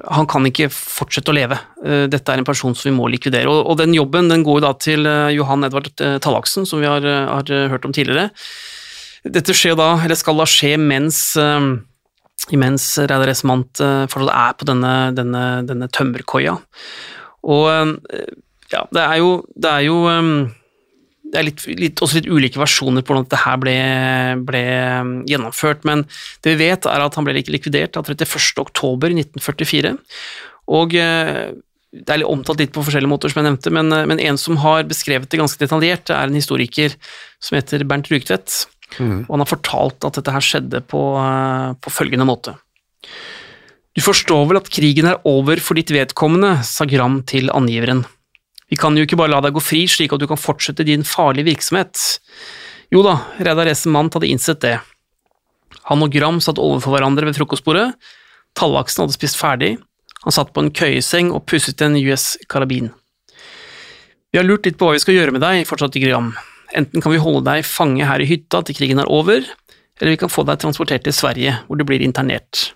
[SPEAKER 2] han kan ikke fortsette å leve. Eh, Dette er en person som vi må likvidere. Og, den jobben den går da til eh, Johan Edvard eh, Tallaksen, som vi har, har hørt om tidligere. Dette da, skal da skje mens imens Reidar Esmant fortsatt er på denne, denne, denne tømmerkoia. Og ja, det er jo, det er jo det er litt, litt, også litt ulike versjoner på hvordan dette her ble, ble eh, gjennomført, men det vi vet er at han ble likvidert av 31. oktober 1944, og eh, det er litt omtalt litt på forskjellige måter, som jeg nevnte, men, eh, men en som har beskrevet det ganske detaljert, det er en historiker som heter Bernt Rugtvedt.
[SPEAKER 1] Mm.
[SPEAKER 2] Og han har fortalt at dette her skjedde på, eh, på følgende måte. Du forstår vel at krigen er over for ditt vedkommende, sa Gram til angiveren. Vi kan jo ikke bare la deg gå fri slik at du kan fortsette din farlige virksomhet. Jo da, Reidar Esen Mandt hadde innsett det. Han og Gram satt overfor hverandre ved frokostbordet. Tallaksen hadde spist ferdig. Han satt på en køyeseng og pusset en US-karabin. Vi har lurt litt på hva vi skal gjøre med deg, fortsatte Gram. Enten kan vi holde deg fange her i hytta til krigen er over, eller vi kan få deg transportert til Sverige, hvor du blir internert.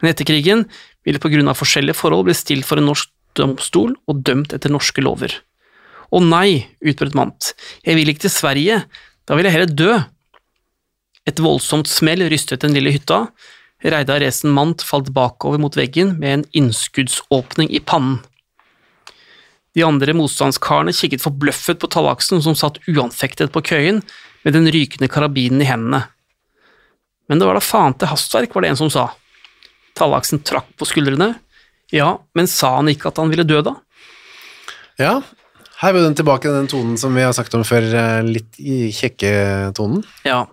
[SPEAKER 2] Men etter krigen vil det på grunn av forskjellige forhold bli stilt for en norsk domstol og dømt etter norske lover. Å nei, utbrøt Mant, jeg vil ikke til Sverige, da vil jeg heller dø. Et voldsomt smell rystet den lille hytta. Reidar Resen Mant falt bakover mot veggen med en innskuddsåpning i pannen. De andre motstandskarene kikket forbløffet på tallaksen som satt uanfektet på køyen med den rykende karabinen i hendene. Men det var da faen til hastverk, var det en som sa. Tallaksen trakk på skuldrene. Ja, men sa han ikke at han ville dø, da?
[SPEAKER 1] Ja, her var den tilbake den tonen som vi har sagt om før, eh, litt i kjekke-tonen.
[SPEAKER 2] Ja.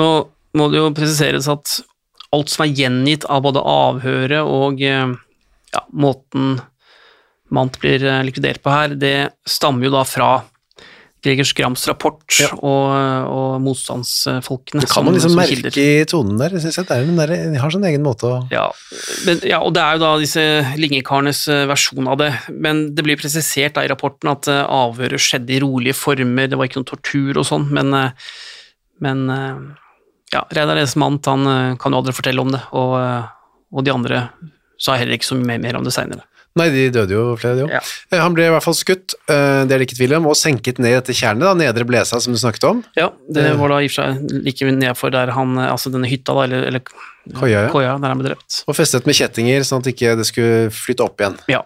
[SPEAKER 2] Nå må det jo presiseres at alt som er gjengitt av både avhøret og eh, ja, måten Mant blir eh, likvidert på her, det stammer jo da fra Greger Skrams rapport
[SPEAKER 1] Ja.
[SPEAKER 2] og, og motstandsfolkene.
[SPEAKER 1] Det kan
[SPEAKER 2] som-
[SPEAKER 1] man liksom merke i tonen der, synes jeg. Det er den der, de har sin egen måte å
[SPEAKER 2] Ja, men, ja, og det er jo da disse lingekarenes eh, versjon av det. Men det blir presisert da i rapporten at eh, avhøret skjedde i rolige former, det var ikke noe tortur og sånn, men, eh, men ja, Reidar Esmant han kan jo aldri fortelle om det, og, og de andre sa heller ikke så mye mer om det seinere.
[SPEAKER 1] Nei, de døde jo flere, de òg.
[SPEAKER 2] Ja.
[SPEAKER 1] Han ble i hvert fall skutt, eh, det er det ikke tvil om, og senket ned dette tjernet, da, nedre blesa som du snakket om.
[SPEAKER 2] Ja, det
[SPEAKER 1] Det-
[SPEAKER 2] var da i og for seg like nedfor der han, eh, altså denne hytta, da, eller, eller
[SPEAKER 1] Køya, ja.
[SPEAKER 2] Køya, der han ble drept.
[SPEAKER 1] Og festet med kjettinger, sånn at ikke det skulle flytte opp igjen.
[SPEAKER 2] Ja.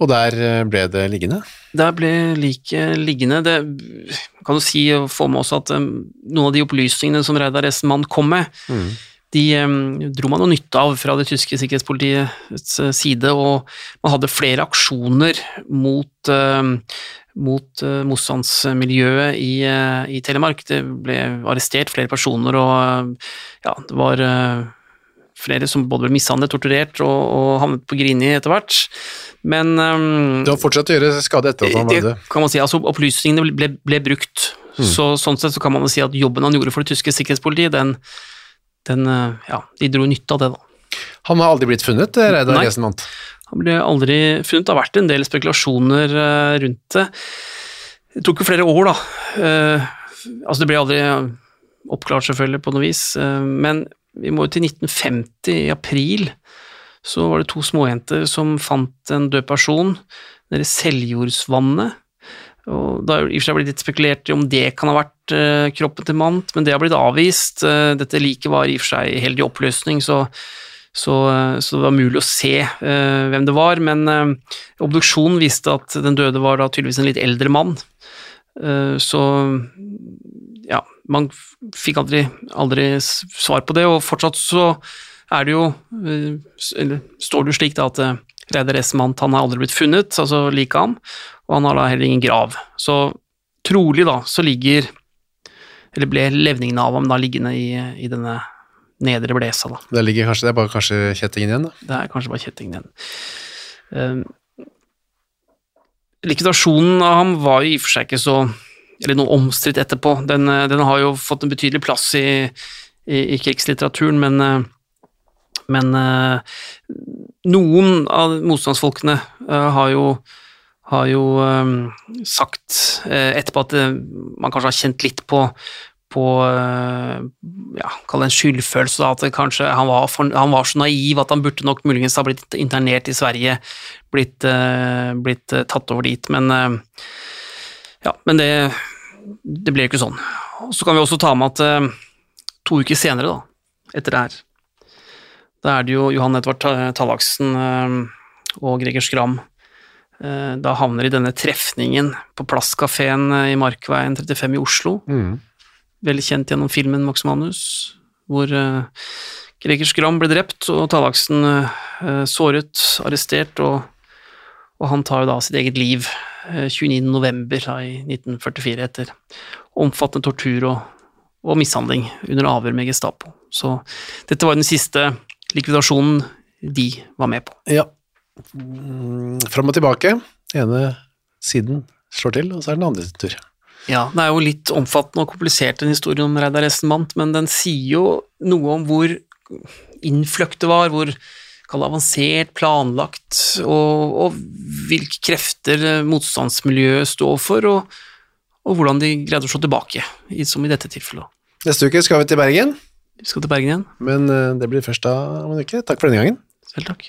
[SPEAKER 1] Og der eh, ble det liggende.
[SPEAKER 2] Der ble liket liggende. Det kan du si og få med oss at um, noen av de opplysningene som Reidar Essenmann kom med, de um, dro man jo nytte av fra det tyske sikkerhetspolitiets uh, side, og man hadde flere aksjoner mot, um, mot uh, motstandsmiljøet i, uh, i Telemark. Det ble arrestert flere personer, og ja, det var flere som både ble mishandlet, torturert og, og havnet på Grini etter hvert. Men um,
[SPEAKER 1] Det har fortsatt å gjøre skade etter at han var død.
[SPEAKER 2] kan man si, altså Opplysningene ble, ble, brukt. Så, sånn sett så kan man si at jobben han gjorde for det tyske sikkerhetspolitiet, den, den eh, ja, de dro nytte av det, da.
[SPEAKER 1] Han har aldri blitt funnet, eh, Reidar
[SPEAKER 2] Nei. Han ble aldri funnet. Det har vært en del spekulasjoner eh, rundt det. Det tok jo flere år, da. Altså, det ble aldri oppklart, selvfølgelig, på noe vis. men vi må jo til 1950, i april, så var det to småjenter som fant en død person nede i Seljordsvannet. Og da har det i og for seg blitt litt spekulert i om det kan ha vært uh, kroppen til Mant, men det har blitt avvist. Uh, dette liket var i og for seg helt i oppløsning, så, så, uh, så det var mulig å se hvem det var. Men obduksjonen viste at den døde var da tydeligvis en litt eldre mann. Så ja, man fikk aldri, aldri svar på det, og fortsatt så er det jo Eller står det jo slik da at Reidar S. Mant han har aldri blitt funnet, altså liket ham, og han har da heller ingen grav. Så trolig da så ligger Eller ble levningen av ham da liggende i, i denne nedre blesa, da.
[SPEAKER 1] Det, ligger kanskje, det er bare kanskje kjettingen igjen, da.
[SPEAKER 2] Det er kanskje bare kjettingen igjen. Um, likvidasjonen av ham var jo i og for seg ikke så Eller noe omstridt etterpå. Den, eh, den har jo fått en betydelig plass i, i, i krigslitteraturen, men, eh, men eh, noen av motstandsfolkene har jo har jo eh, sagt eh, etterpå at eh, man kanskje har kjent litt på på eh, ja, kall det en skyldfølelse, da, at kanskje han var, for, han var så naiv at han burde nok muligens ha blitt internert i Sverige, blitt, blitt tatt over dit, men ja, men det, det ble jo ikke sånn. Så kan vi også ta med at to uker senere, da, etter det her, da er det jo Johan Edvard Ta- Tallaksen og Greger Skram da havner i denne trefningen på Plasskafeen i Markveien 35 i Oslo
[SPEAKER 1] Mm.
[SPEAKER 2] veldig kjent gjennom filmen Max Manus, hvor Greger Skram ble drept, og Tallaksen eh, såret, arrestert, og, og han tar jo da sitt eget liv eh, 29. november da, i 1944 etter omfattende tortur og, og mishandling under avhør med Gestapo. Så dette var den siste likvidasjonen de var med på.
[SPEAKER 1] Ja. Mm, Fram og tilbake. ene siden slår til, og så er den andre sin tur.
[SPEAKER 2] Ja, det er jo litt omfattende og komplisert en historie om Reidar Essenmant, men den sier jo noe om hvor innfløkt det var, hvor kall det avansert, planlagt, og, og hvilke krefter motstandsmiljøet står for, og, og hvordan de greide å slå tilbake, som i dette tilfellet.
[SPEAKER 1] Neste uke skal vi til Bergen,
[SPEAKER 2] Vi skal til Bergen igjen.
[SPEAKER 1] men eh, det blir først da om en uke. Takk for denne gangen.
[SPEAKER 2] Selv takk.